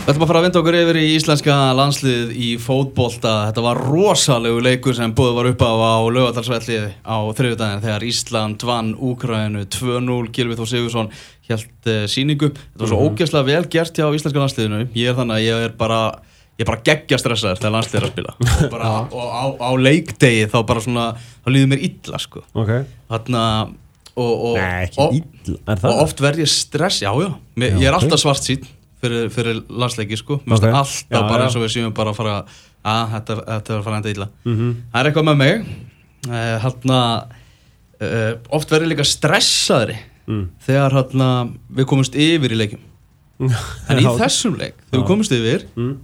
Við ætlum að fara að vinda okkur yfir í íslenska landslið í fótbolta. Þetta var rosalegu leikur sem búið var upp á á lögadalsvelli á þriðudagin þegar Ísland vann Úkræðinu 2-0. Gilvið Þór Sigursson held uh, síningu. Þetta var svo Mhm. ógeðslega vel gert hjá íslenska landsliðinu. Ég er þannig að ég er bara, ég er bara geggja stressaður þegar landslið er að spila. Og, bara, og á, á leikdegi þá bara svona, þá líður mér illa sko. Ok Þarna, og, og, Nei, ekki og, illa, er það? og oft verð ég stress, já já, Já, ég er ok. alltaf svart sín fyrir, fyrir landsleiki sko, mér finnst alltaf Já, bara eins og við séum bara að fara að þetta, þetta er að fara enda illa. Mhm. það er eitthvað með mig. Uh, hérna uh, oft verð ég líka stressaðri Mm. þegar hérna við komumst yfir í leikum en í þessum leik, þegar við komumst yfir Mm.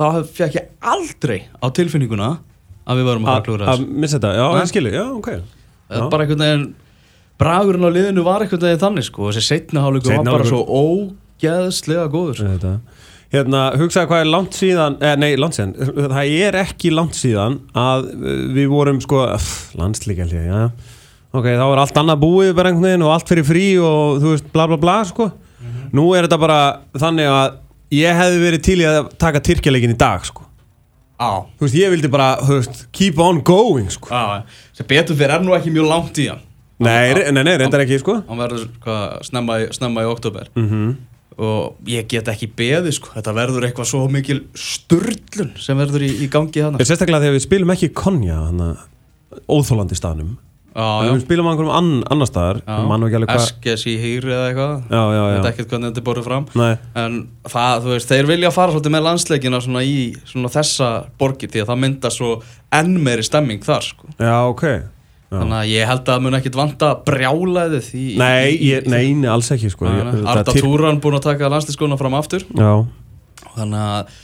þá fekk ég aldrei á tilfinninguna að við varum að að klúra Að þessu missa þetta, já, ég skilji, já, ok. Það Já. bara einhvern veginn bragurinn á liðinu var einhvern veginn þannig sko. Þessi setna hálfleikur var bara svo ógeðslega góður. Þetta. Hérna, hugsaði hvað er langt síðan eh, Nei, langt síðan, það er ekki langt síðan að eh, við vorum sko landslík held ég, já. Ok, þá er allt annað búið bara einhvern veginn og allt fyrir frí og þú veist, bla bla bla sko. Nú er þetta bara þannig að ég hefði verið til í að taka Tyrkjaleikin í dag sko. Á, Þú veist, ég vildi bara, þú veist, keep on going sko. Á, sem betur fyrir er nú ekki mjög langt í hann Nei, nei, nei, reyndar ekki sko. Hann verður hvað, snemma, í- oktober mm og ég get ekki beðið sko. Þetta verður eitthvað svo mikil sturlun sem verður í, í gangi þannig Sérstaklega þegar við spilum ekki konja óþólandi staðnum. Já, Við já, spilum á einhverjum ann, annar staðar ekki SGS í hýri eða eitthvað. Já, já, ég veit ekkert hvernig þetta er borðið fram. Nei, en það, þú veist, þeir vilja fara svolítið með landsleikina svona í svona þessa borgir því að það mynda svo enn meiri stemming þar sko. Já, ok. Þannig að ég held að það mun ekkit vanta brjálæðið í, Nei, ég, nei, alls ekki sko. Arda Túran búin að taka landslíkskona fram aftur. Já, þannig að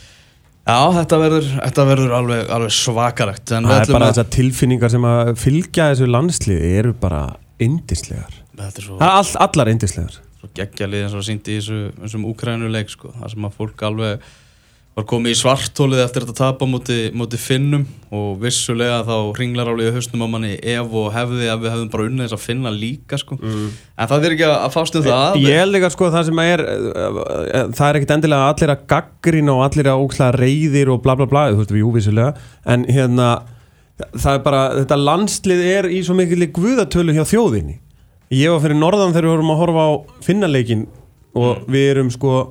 já, þetta verður, þetta verður alveg, alveg við það er bara þessar tilfinningar sem að fylgja þessu landsliði eru bara indislegar er svo, Það all, allar indislegar svo geggjalið eins og síndi í þessu, þessum úkrænuleik sko, það sem að fólk alveg var komið í svartólið eftir þetta tapa móti, móti finnum og vissulega þá ringlar álið í hausnum á manni ef og hefði að við hefðum bara unnið þess að finna líka sko. Mm. en það er ekki að fást um það Ég held ekki að sko það sem er það er ekkit endilega allir að gaggrina og allir að ókslega reyðir og bla bla bla þú veist við júvísulega en hérna það er bara, þetta landslið er í svo mikil guðatölu hjá þjóðinni ég var fyrir norðan þegar við vorum að horfa á finnaleikin og við erum sko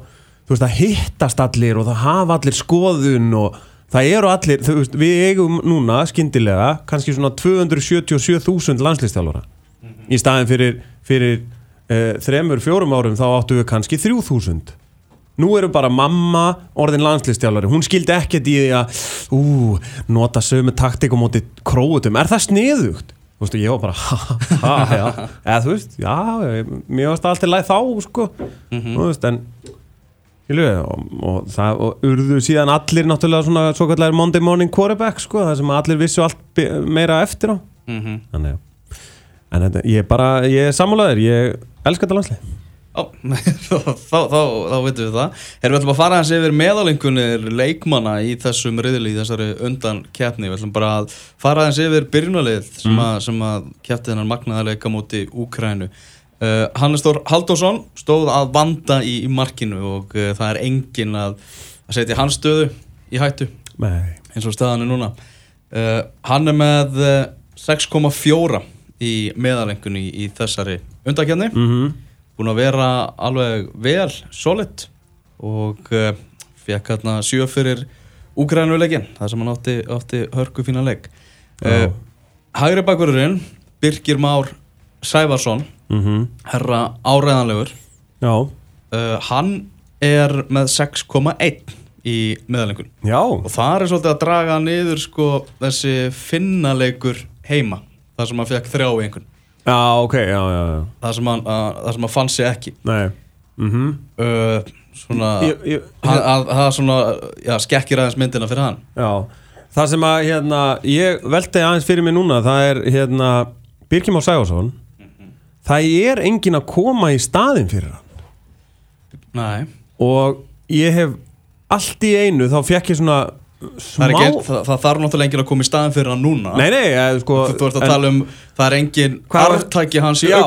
þú veist að hittast allir og það hafa allir skoðun og það eru allir, þú veist, við eigum núna skyndilega kannski svona 277.000 landslistjálfara í staðin fyrir, fyrir uh, þremur, fjórum árum þá áttu við kannski 3.000 nú eru bara mamma orðin landslistjálfari hún skildi ekkert í því að ú, nota sömu taktik og móti króutum, er það sniðugt? Þú veist, ég var bara, ha, ha, ha, já. Eða þú veist, já, mér varst alltaf læg þá, sko, þú veist, en og, og það og urðu síðan allir náttúrulega svona svo kallar Monday morning quarterback sko, það sem allir vissu allt meira eftir á. Mm -hmm. þannig en þetta, ég er bara, ég er sammálaður ég elska þetta landslið. Ó, þá, þá, þá, veitum við það. Erum við ætlum að fara hans yfir meðalengunir leikmanna í þessum riðli í þessari undan keppni Við ætlum bara að fara hans yfir byrjunalið sem, að, sem að keppti þennan magnaðarleika móti Úkrænu uh, Hannes Þór Halldórsson stóð að vanda í, í markinu og uh, það er engin að, að setja hans stöðu í hættu Nei. eins og staðan er núna uh, Hann er með uh, 6,4 í meðalengunni í, í þessari undankjarni Mm búin að vera alveg vel solid og fekk hérna sjö fyrir Úgrænuleikin, það sem hann átti, átti hörku fína uh, Já. Hægri bakverðurinn Birgir Már Sævarsson -hmm. herra áræðanlegur Já, uh, hann er með 6,1 í meðalengun já, og það er svolítið að draga niður sko þessi finnaleikur heima. Það sem hann fekk þrjá í einhvern já, ok, já, já, það sem hann, hann fann sig ekki. Nei. Mm uh, svona ég, ég, að, að, það svona, skekkir aðeins myndina fyrir hann. Já, það sem að hérna, ég velti aðeins fyrir mig núna það er hérna Birkjum á Sæfarsson það er engin að koma í staðin fyrir hann. Nei, og ég hef allt í einu þá fekk ég svona smá Það, ekki, það, það þarf náttúrulega enginn að koma í staðin fyrir hann núna. Nei, nei, eða, sko Þú, þú ert að en- tala um, það er var- arftæki hans í Já,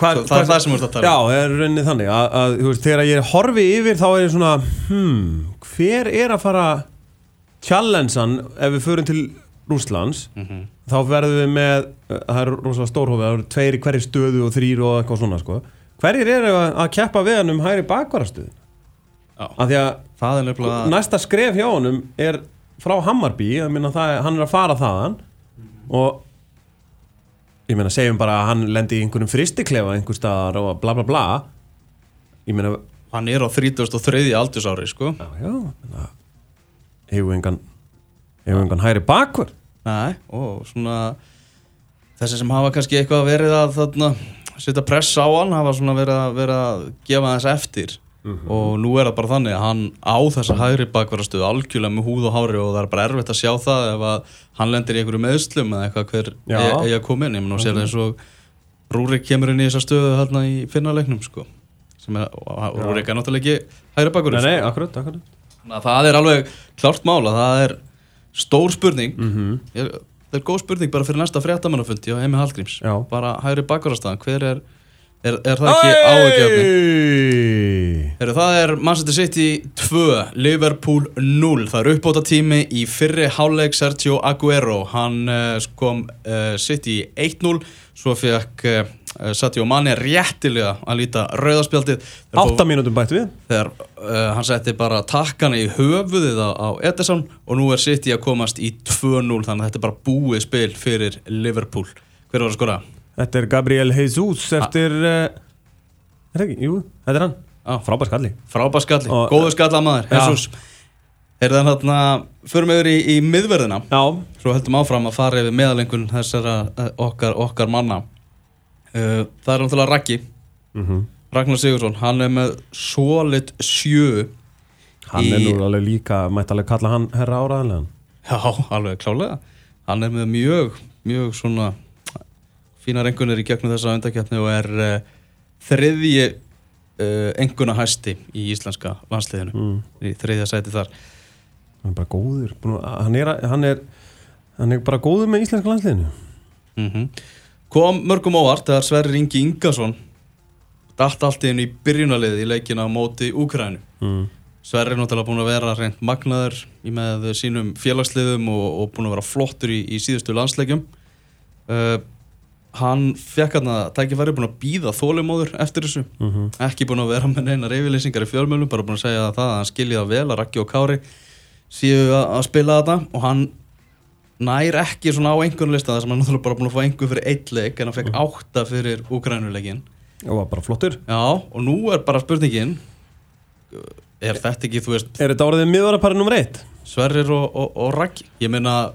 hvað- Það er það sem þú ert að tala Já, um það er rauninni þannig að, að þú veist, þegar ég horfi yfir þá er ég svona hmm, hver er að fara challengean ef við förum til Rússlands Mhm. þá verðum við með það er rosalega stórhófi, það eru tveir í hverju stöðu og þrýr og eitthvað svona sko. hverjir eru að, að keppa við hann um hægri bakvarastöðu Já. af því að nefnilega næsta skref hjá honum er frá Hammarby ég meina það, er- hann er að fara þaðan og ég meina segjum bara að hann lendi í einhverjum fristiklefa einhver staðar og bla bla bla ég meina Hann er á 33. aldursári sko já já hefur engan hefur engan hæri bakvar Nei, og svona þessi sem hafa kannski eitthvað verið að þarna, setja press á hann hafa svona verið að, verið að gefa þess eftir. Og nú er það bara þannig að hann á þessa hægri bakvarastöðu algjörlega með húð og hári og það er bara erfitt að sjá það ef að hann lendir í einhverju meðslum eða eitthvað hver e- eigi að koma inn. Og sér eins og Rúrik kemur inn í þessa stöðu hérna í finnarleiknum sko sem er, Rúrik er náttúrulega ekki hægri Þannig að það er alveg klárt mál að það er stór spurning. Mm Ég, það er góð spurning bara fyrir næsta fréttamannafundi á Emi Hallgríms. Já. bara hægri bakvarastæðan, hver er er, er það ekki? Heru, það er Manchester City 2, Liverpool 0 það er uppbóta tími í fyrri háleik Sergio Aguero. Hann uh, kom uh, City í 1-0 svo fekk uh, Sadio Mane réttilega að líta fóru- átta mínútum bætt við. Þegar uh, hann setti bara takkana í höfuðið á, á Ederson og nú er City að komast í 2-0 þannig að þetta er bara búið spil fyrir Liverpool. Hver var að skora? þetta er Gabriel Jesus eftir uh, er það ekki, jú, þetta er hann. Ah. frábær skalli. Frábær skalli, Og- góður skallamaður Já. Jesus Er það hérna, förum við yfir í, í miðverðina já, Svo höldum áfram að fara yfir meðalengun þessara uh, okkar, okkar manna. Uh, Það er náttúrulega Raggi. Mm Ragnar Sigursson, hann er með solid sjö hann er Í- nú alveg líka mætti alveg kalla hann herra áraðanlegan Já, alveg klálega Hann er með mjög, mjög svona fínar engunir í gegnum þessa undakjarni og er uh, þriðji uh, enguna hæsti í íslenska landsliðinu. Mm. í þriðja sæti þar hann er bara góður. Að- hann er, hann er hann er bara góður með íslenska landsliðinu. Mm Kom mörgum óvart þegar Sverrir Ingi Ingason datt allt í hennu í byrjunarliði í leikina á móti Úkrænu mm. Sverrir er náttúrulega búin að vera reynd magnaður í með sínum félagsliðum og, og búin að vera flottur í, í síðustu landsleikjum. Uh, hann fekk hann að tækifæri búin að býða þólumóður eftir þessu. Mm ekki búin að vera með neina reyfilýsingar í fjölmjölum bara búin að segja það að hann skilji það vel að Raggi og Kári séu að, að spila þetta og hann nær ekki svona á einhvern lista þar sem hann náttúrulega bara búin að fá einhvern fyrir eitt leik en hann fekk átta fyrir Úkrænuleikin og var bara flottur. Já og nú er bara spurningin er þetta ekki, þú veist er þetta orðið miðvarapari nummer eitt? Sverrir og, og, og Raggi? Ég meina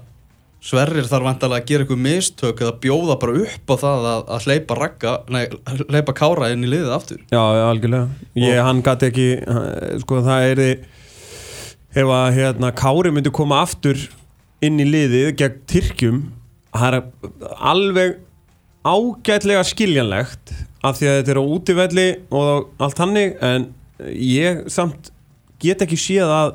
Sverrir þarf vantarlega að gera eitthvað mistök eða bjóða bara upp á það að, að hleypa Ragga, nei, hleypa Kára inn í liðið aftur. Já, algjörlega. Ég, hann gæti ekki sko það er ef að hérna Kári myndi koma aftur inn í liðið gegn Tyrkjum það er alveg ágætlega skiljanlegt af því að þetta er á útivelli og allt hannig en ég samt get ekki séð að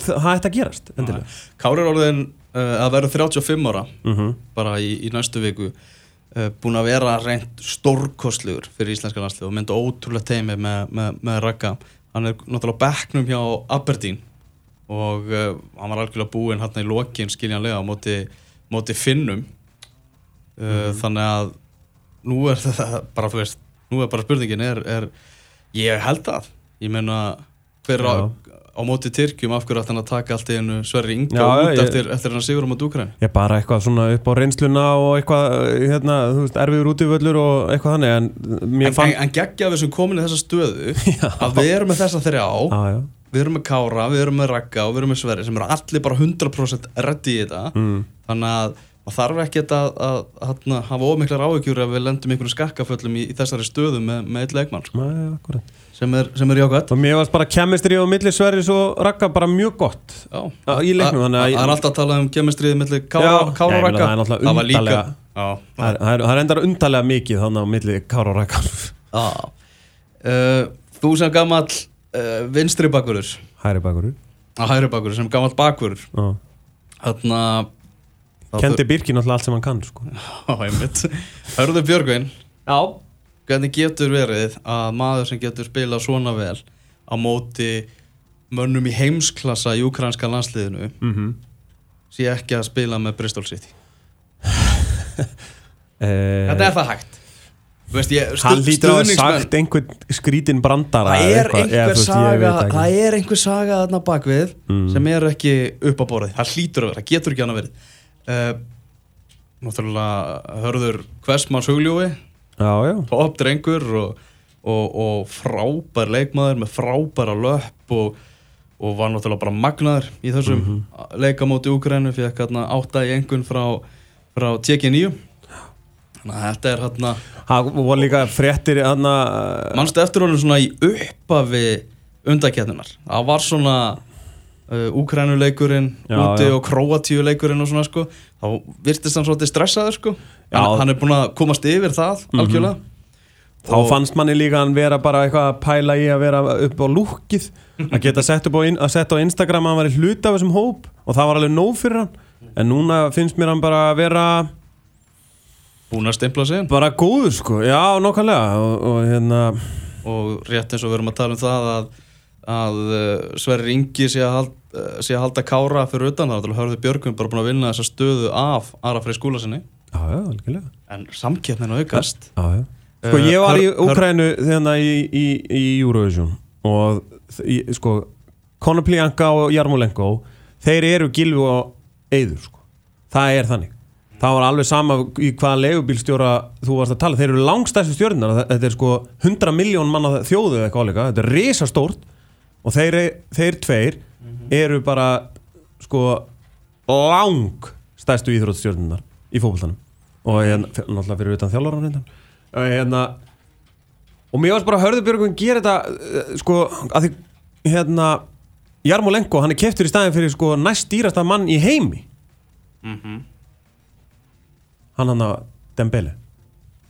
það ætti að gerast endilega. Kári er orðin uh, að vera 35 ára mm -hmm. bara í, í næstu viku uh, búin að vera reynd stórkostlegur fyrir íslenska landslið og mynda ótrúlega teimi með, með, með Ragga hann er náttúrulega á bekknum hjá Aberdeen og uh, hann var algjörlega búinn hann í lokin skiljanlega á móti, móti Finnum. Uh, þannig að nú er þetta bara, veist, nú er bara spurningin er, er ég held að ég meina hver á, móti Tyrkjum af hverju ætti hann að taka allt í einu Sverri Inga Já, út ég- eftir, eftir hann sigur á móti Úkræn Ég bara eitthvað svona upp á reynsluna og eitthvað, hérna, þú veist, erfiður útivöllur og eitthvað þannig, en mér fann... en, en geggja við sem komin í þessa stöðu að við erum með þessa þrjá Já, já. við erum með Kára, við erum með Ragga og við erum með Sverri sem eru allir bara 100% reddi í þetta Mm. þannig að maður þarf ekki að, að, að, að hafa ómiklar áhyggjur ef við lendum einhverju skakkaföllum í, í þessari stöðu með, með eitt leikmann sko, akkurat. Sem er, sem er jákvæmt Og mér varst bara kemistri á milli Sverris og Ragga bara mjög gott. Já. Já, í leiknum, Það er alltaf að tala um kemistriði millir Kára, og Ragga. það er náttúrulega var líka undarlega- Já, Það er, það er, það er endar undarlega mikið þannig á milli Kára og Ragga. Já. Uh, Þú sem gamall uh, vinstri bakkurur Hæri bakur að hægri bakur sem gammal þarna þá Kendi Birki náttúrulega allt sem hann kann sko. Hörðu Björgvin. Já hvernig getur verið að maður sem getur spilað svona vel á móti mönnum í heimsklassa í ukrainska landsliðinu mm -hmm. sé ekki að spila með Bristol City eh, Hvernig er það hægt? Veist, ég, Hann lítur að hafa stuðningsmenn- sagt einhvern skrítin brandara það er einhver þú veist, ég saga það er einhver saga þarna bakvið Mm. sem er ekki upp á borðið það hlýtur að vera, það getur ekki annað verið uh, náttúrulega hörður Kvestmanns hugljói Já, já. Topp drengur og, og, og frábær leikmaður með frábæra löpp og, og var náttúrulega bara magnaður í þessum mm -hmm. leikamóti Úgrænu fyrir hérna átta í engun frá, frá TG9 þannig að þetta er hérna Það voru líka fréttir hana, mannstu eftir honum svona í uppafi undaketnunar það var svona Úgrænuleikurinn Já, úti og Króatíuleikurinn og svona sko. Þá virtist hann svolítið stressaður sko. Hann, hann er búin að komast yfir það algjörlega. Þá Og- fannst manni líka hann vera bara eitthvað að pæla í að vera upp á lúkið að geta sett upp á, in, að setja á Instagram að hann var í hluta af þessum hóp og það var alveg nóg fyrir hann. En núna finnst mér hann bara að vera búin að stimpla sig bara góður sko, já nokkarlega og, og hérna og rétt eins og við erum að tala um það að, að uh, Sverri Ingi sé að, hald, uh, sé að halda kára fyrir utan. Það, hörðu Björgvin bara búin að vinna þessa stöðu af Ara Frey skúla sinni Já, já, en samkeppnin aukast. Já, já. Sko Eh, ég var í Úkrænu þegar í, í, í Eurovision og sko Konopljanka og Jarmolenko þeir eru gilvu og eyður sko. það er þannig. Það var alveg sama í hvaða legubílstjóra þú varst að tala, þeir eru langstæstu stjórnar þetta er sko 100 miljón manna þjóðu eða eitthvað álíka, þetta er risastórt og þeir, þeir tveir eru bara sko lang stæstu íþróttstjórnar í fókvöldanum og hérna, náttúrulega fyrir utan þjálfur hérna. og mér varst bara að hörðu Björgun gera þetta uh, sko að því hérna Jarmolenko, hann er keftur í staðin fyrir sko næst dýrasta mann í heimi. Mhm. hann hann að Dembele.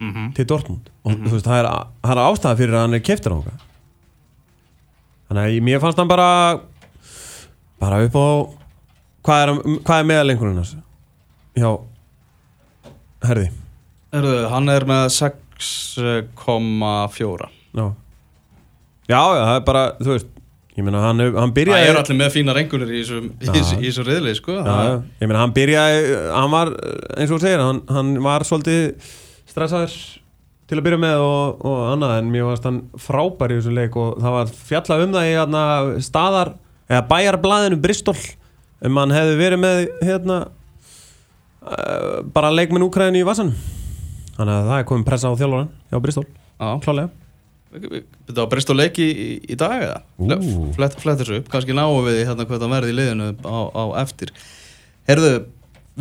Mhm. til Dortmund. Og þú veist, það er, það er ástæða fyrir að hann er keftur á okkar þannig að ég- mér fannst hann bara bara upp á hvað er, hvað er meðalengurinn hans? Já herði Herðu, hann er með 6,4 já. já, það er bara, þú veist ég meina, hann, hann Það byrjaði er allir með fína rengunir í þessu- riðli sko já, já. ég meina, hann byrjaði hann var, eins og þú segir, hann, hann var svolítið stressaður til að byrja með og, og annað en mér varst hann frábær í þessu leik og það var fjallað um það í hérna, staðar, eða bæjarblaðinu Bristol um hann hefði verið með hérna uh, bara leikminn Úkræðinu í Vassan þannig að það er komin pressa á þjálfóran hjá Bristol, klálega Þetta var á leiki í, í dag eða? Ú. Flett, flett þessu upp, kannski náum við hérna hvað það verði í liðinu á, á eftir. Herðu,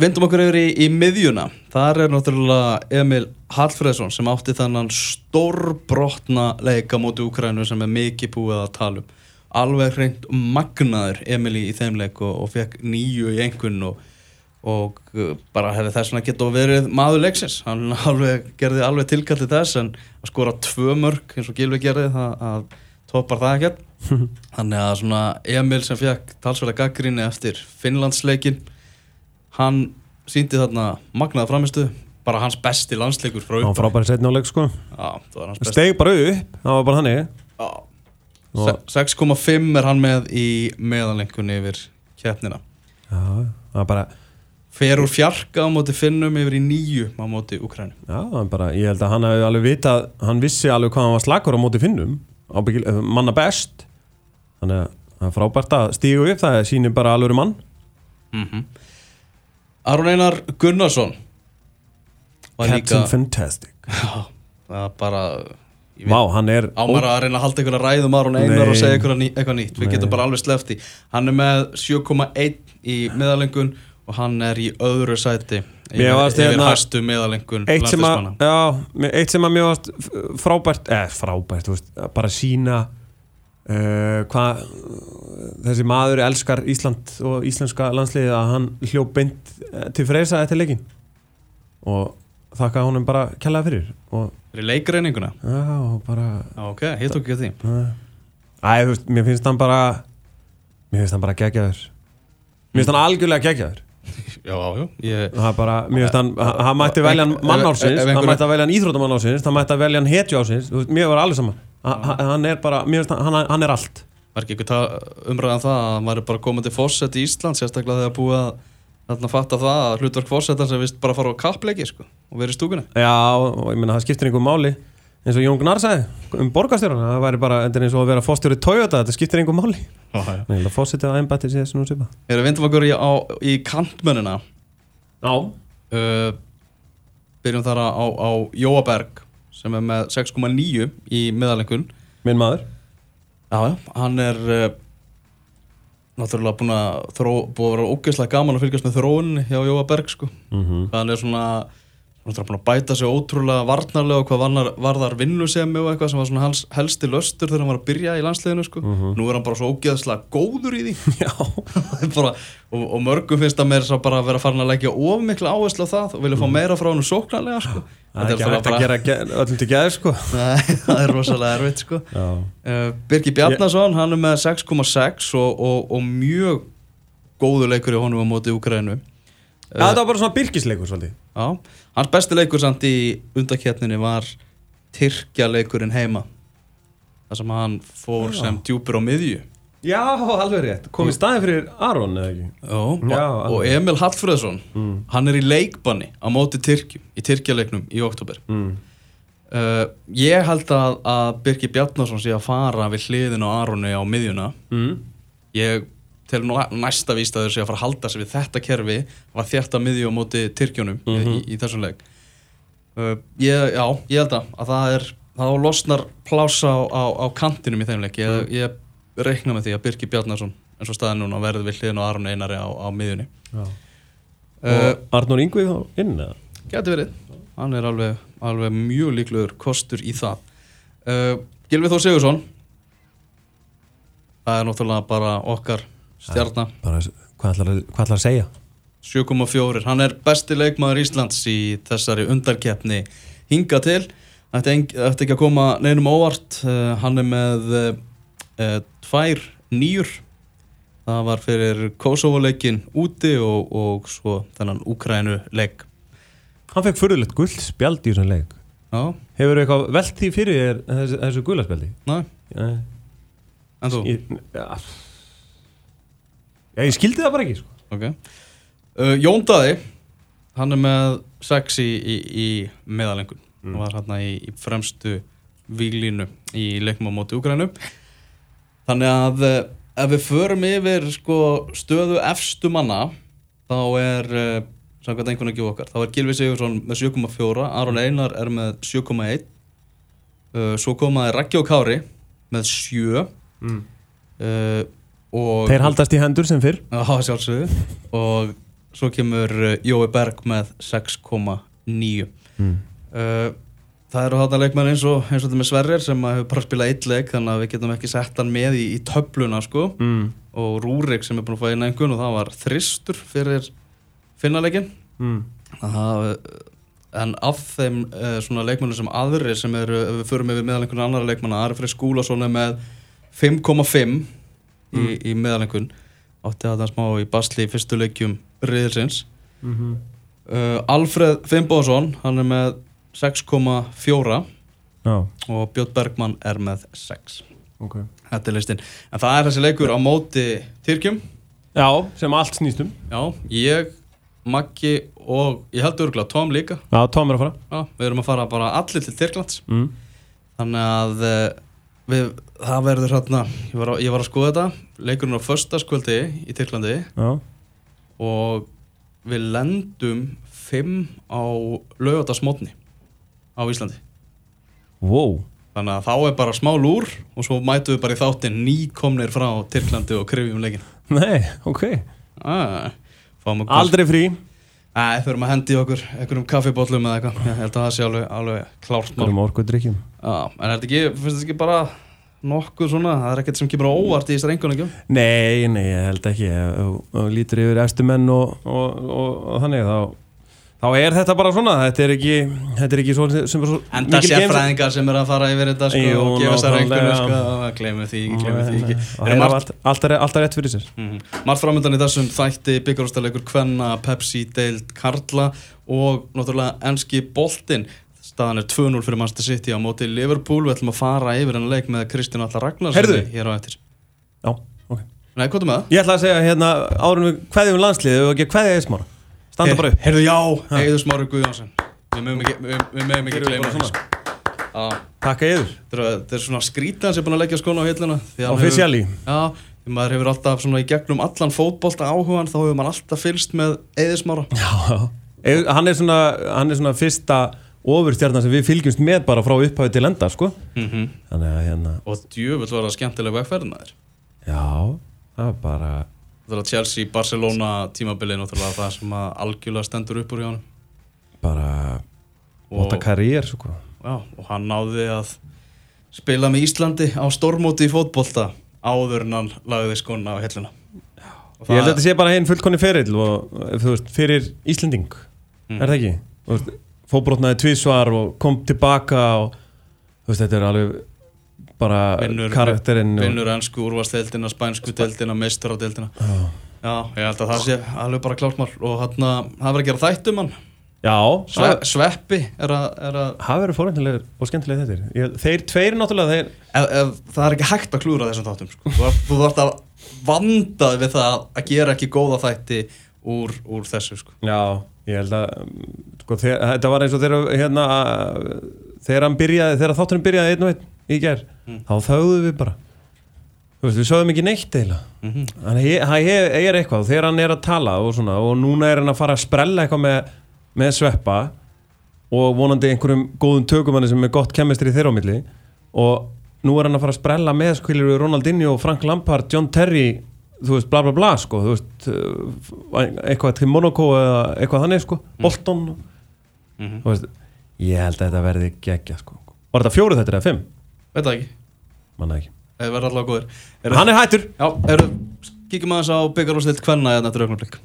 vindum okkur yfir í, í miðjuna. Þar er náttúrulega Emil Hallfreðsson sem átti þannan stórbrotna leika móti Úkrænu sem er mikið búið að tala um. Alveg hreint magnaður Emil í, í þeim leik og, og fekk nýju í einhvern og, og uh, bara hefði þess vegna getað verið maður leiksins. Hann alveg, gerði alveg tilkalli þess en að skora tvö mörg eins og Gilvi gerði það að toppar það ekkert. Þannig að svona Emil sem fekk talsverða gaggrinni eftir Finnlandsleikin hann síndi þarna magnaða framistu bara hans besti landsleikur frá hann upp frábæri setni á leik sko. Steg bara upp, það var bara. Og- Se- 6,5 er hann með í meðanleikunni yfir keppnina. Já, það var bara fer úr fjarka á móti Finnum yfir í nýju á móti Ukrænu Já, bara, ég held að hann hefði alveg vitað, hann vissi alveg hvað hann var slagur á móti finnum, ábyggil, eh, manna best, þannig að það er frábært að stígu upp, það sýnir bara alveg mann. mm Aron Einar Gunnarsson Captain líka Fantastic. Já, það er bara Vá, hann er, Ámar að reyna að halda einhverja ræðum Aron Einar Nei. og segja eitthvað, ný, eitthvað nýtt. Við getum bara alveg slefti hann er með 7,1 í meðalengun og hann er í öðru sæti yfir, varst yfir hérna- hæstu meðalengun eitt sem að, já, eitt sem að mér varst frábært, eða frábært, þú veist, bara sína uh, hvað þessi maður elskar Ísland og íslenska landsliðið að hann hljóp beint eh, til freysa eftir leikin og þakka honum bara kjallaði fyrir og fyrir leikreininguna já, og bara ok, hitt okkur því. Æ, þú veist, mér finnst hann bara Mér finnst hann bara geggjaður. Mér finnst hann algjörlega geggjaður Já, já, ég Það er bara, mér finnst hann, hann mætti velja hann mann Ef- ársins ef Hann mætti að velja hann íþróttamann ársins Hann mætti að velja hann hetju ársins Þú veist, Mér var alveg saman Hann er bara, mér finnst hann, hann- er allt. Var ekki eitthvað umræðan það að hann væri bara komið til fósett í Ísland sérstaklega þegar búið að þarna fatta það að hlutverk fósettar sem vist bara fara á kappleiki sko, og verið í stúkunni? Já, og ég meina það skiptir einhver máli eins og Jón Gnarr sagði um borgarstjórun það væri bara, þetta er eins og að vera fórstjóri Toyota þetta skiptir einhver máli Já, já. Nei, það fórsetið að embætti sér sem hún svipa Erum vindum okkur í, á, í kantmönina Já uh, byrjum þar á, á Jóaberg sem er með 6,9 í miðalengun Minn maður Já, hann er uh, náttúrulega búin að þró, búið að vera ógeðslega gaman að fylgjast með þróun hjá Jóa Berg sko. mm -hmm. hann er svona náttúrulega búin að bæta sig ótrúlega varnarlega og hvað varnar, varðar vinnusemi og eitthvað sem var svona hans helsti löstur þegar hann var að byrja í landsliðinu sko. nú er hann bara svo ógeðslega góður í því. Já. Bara, og, og mörgum finnst að mér svo bara að vera farin að leggja of mikla áherslu á það og vilja fá meira frá hann sóknarlega sko. Það er ekki hægt að gera ge- öllum til geður sko. Nei, það er rosalega erfitt sko. Uh, Birgir Bjarnason, hann er með 6,6 og, og, og mjög góður leikur í honum á móti Úkrænu Já, þetta var bara svona byrkisleikur svolítið Já, hans besti leikur samt í undaketninni var Tyrkja leikurinn heima þar sem hann fór Já. sem djúpur á miðju Já, alveg rétt Komið staðið fyrir Aron eða ekki Já, Já, og. Emil Hallfreðsson mm. hann er í leikbanni á móti Tyrkjum í Tyrkjaleiknum í oktober Mm. uh, Ég held að, að Birgir Bjarnason sé að fara við hliðin á Aroni á miðjuna Mm. ég nú næsta víst að þau sé að fara að halda sig við þetta kerfi var þjætt að miðju á móti Tyrkjunum Mhm. í, í þessum leik. Uh, ég, já, ég held að, að það er það losnar plása á, á, á kantinum í þeim leik. Ég, ég reikna með því að Birgir Bjarnason eins og staðin núna verði við hliðin á Aron Einari á, á miðjunni. Uh, Og Arnur Ingvi þá inn eða? Gæti verið, hann er alveg, alveg mjög líklegur kostur í það. Uh, Gilvi Þór Sigursson það er náttúrulega bara okkar stjarnar hvað ætlar, að- segja? 7,4, hann er besti leikmaður Íslands í þessari undarkeppni hinga til. Þetta ætti ekki að koma neinum óvart. Uh, hann er með uh, tvær nýjur. Það var fyrir Kosovo-leikin úti og, og svo þennan Úkrænu leik Hann fekk furðulegt guld spjald í þessum leik. Já, Hefur eitthvað velt því fyrir þessu, þessu gulaspjaldi? næ, en þú? ég, ja. Já, ég skildi það bara ekki sko. Ok uh, Jón Daði hann er með sex í, í, í meðalengun Mm. og var hann í, í fremstu výlínu í leikma á móti Úgrænu þannig að uh, ef við förum yfir sko, stöðu efstu manna þá er uh, samkvæmt einhvern veginn okkar þá er Gilvi Sigursson með 7,4 Aron Einar er með 7,1 uh, svo komaði Raggi og Kári með 7 mm. uh, og Þeir haldast í hendur sem fyrr Já, sjálfsögðu og svo kemur uh, Jói Berg með 6,9 mm. uh, Það eru þarna leikmenn eins og eins og þetta með Sverrir sem að hefur bara spilað eitt leik þannig að við getum ekki sett hann með í, í töfluna sko Mm. og Rúrik sem er búin að fá einn einhvern og það var þristur fyrir finnaleikin Mm. það, en af þeim uh, svona leikmennum sem aðrir sem eru, við förum yfir meðal einhvern annar leikmanna, Ari Freyr Skúlason er með 5,5 í, í meðal einhvern átti að það smá í basli í fyrstu leikjum riðilsins. Mm -hmm. uh, Alfred Fimboðsson hann er með 6,4 Já, og Björn Bergmann er með 6 ok. Þetta er listin, en það er þessi leikur á móti Tyrkjum. Já, sem allt snýst um. Já, ég, Maggi og ég held örgulega Tom líka. Já, Tom er að fara. Já, við erum að fara bara allir til Tyrklands. Mm. þannig að uh, við, það verður hérna ég var, að, ég var að skoða þetta. Leikurinn á föstaskvöldi í Tyrklandi. Já, og við lendum 5 á laugardagsmótni á Íslandi. Wow. Þannig að þá er bara smá lúr og svo mætum við bara í þáttinn nýkomnir frá Tyrklandi og krifjum leikin Nei, ok. Ah, Aldrei frí Æ, þurfum að hendi okkur einhverjum kaffibóllum eða eitthvað. Ég held að það sé alveg, alveg klárt mál. Hverjum orku drikkjum Já, en er þetta ekki, finnst þetta ekki bara nokkuð svona, það er ekkert sem kemur á óvart í þessar engunleikjum Nei, nei, ég held ekki. Þú lítur yfir efstu menn og, og, og, og þannig þá þá er þetta bara svona þetta er ekki, þetta er ekki svo, sem er svo Enda sérfræðingar sem er að fara yfir þetta sko, Jú, og gefa sér einhvern sko, glemur því ekki, glemur því ekki. Og Er þeir hafa margt, allt, alltaf rétt fyrir sér. Mm, margt framöndan í þessum þætti byggarústalegur Kvenna, Pepsi, Deild, Karla og náttúrulega enski boltinn. Staðan er 2-0 fyrir Manchester City á móti Liverpool, við ætlum að fara yfir hennar leik með Kristján Allar Ragnarssoni hér á eftir. Já, ok. Nei, hvað er með? Það? Ég ætla að segja hérna hverðum við landsliðið og ekki hverðið eðismára Standa bara upp. Heyrðu, já, Eður Smári Guðjónsson. Við mögum ekki, gleyma svona? sko. Takk eður Þetta er- þetta er svona skrítan sem er búin að leggja skóna á hilluna því hann Officially. hefur- Já, því maður hefur alltaf svona í gegnum allan fótbolta áhugan þá hefur maður alltaf fylst með Eðismára Já. Eður- Hann er svona, hann er svona fyrsta ofurstjarnan sem við fylgjumst með bara frá upphafi til enda sko. Mm Þannig að hérna og djöfull var það skemmtileg vegferðin að þér Já, það er bara að Chelsea, Barcelona tímabilið náttúrulega það sem að algjörlega stendur upp úr hjá hann bara Óta karriér sko já, og hann náði að spila með Íslandi á stormóti í fótbolta áður en hann lagði skóna á hilluna Og Ég held að þetta sé bara einn fullkonni ferill og þú veist, fyrir Íslending Mm. er það ekki? Fóbrotnaði tvísvar og kom tilbaka og veist, þetta er alveg bara vinnur, karakterinn og- vinnur ennsku úrvarsdeildina, spænsku deildina, meistaradeildina Já. Já, ég held að það sé alveg bara klárt mál og hann verður að gera þættum hann Já, Sve, Sveppi er að, er að það verður fórhæntilegur og skemmtilega þetta ég, Þeir tveir náttúrulega þeir, ef, ef, það er ekki hægt að klúra þessum þáttum sko. þú þú þarf að vanda við það að gera ekki góða þætti úr, úr þessu sko. Já, ég held að sko, þeir, þetta var eins og þegar hérna, þegar þátturinn byrjaði einn og einn í ger Mm. þá þögðum við bara veist, við sögðum ekki neitt eiginlega mm -hmm. Að það er eitthvað þegar hann er að tala og svona og núna er hann að fara að sprella eitthvað með, með sveppa og vonandi einhverjum góðum tökumanni sem er gott kemistri þeirra á milli og nú er hann að fara að sprella með skiljur Ronaldinho, Frank Lampard, John Terry þú veist, bla bla bla sko veist, uh, eitthvað til Monaco eða eitthvað þannig sko, Bolton Mm þú veist, ég held að þetta verði geggja sko Var þetta fjóru þetta eða fimm? Veit það ekki, Manna ekki. Það verður allavega góður. Er, Hann er hættur. Já, eru, kíkjum aðeins á byggarústild hvenna eða þetta er augnablik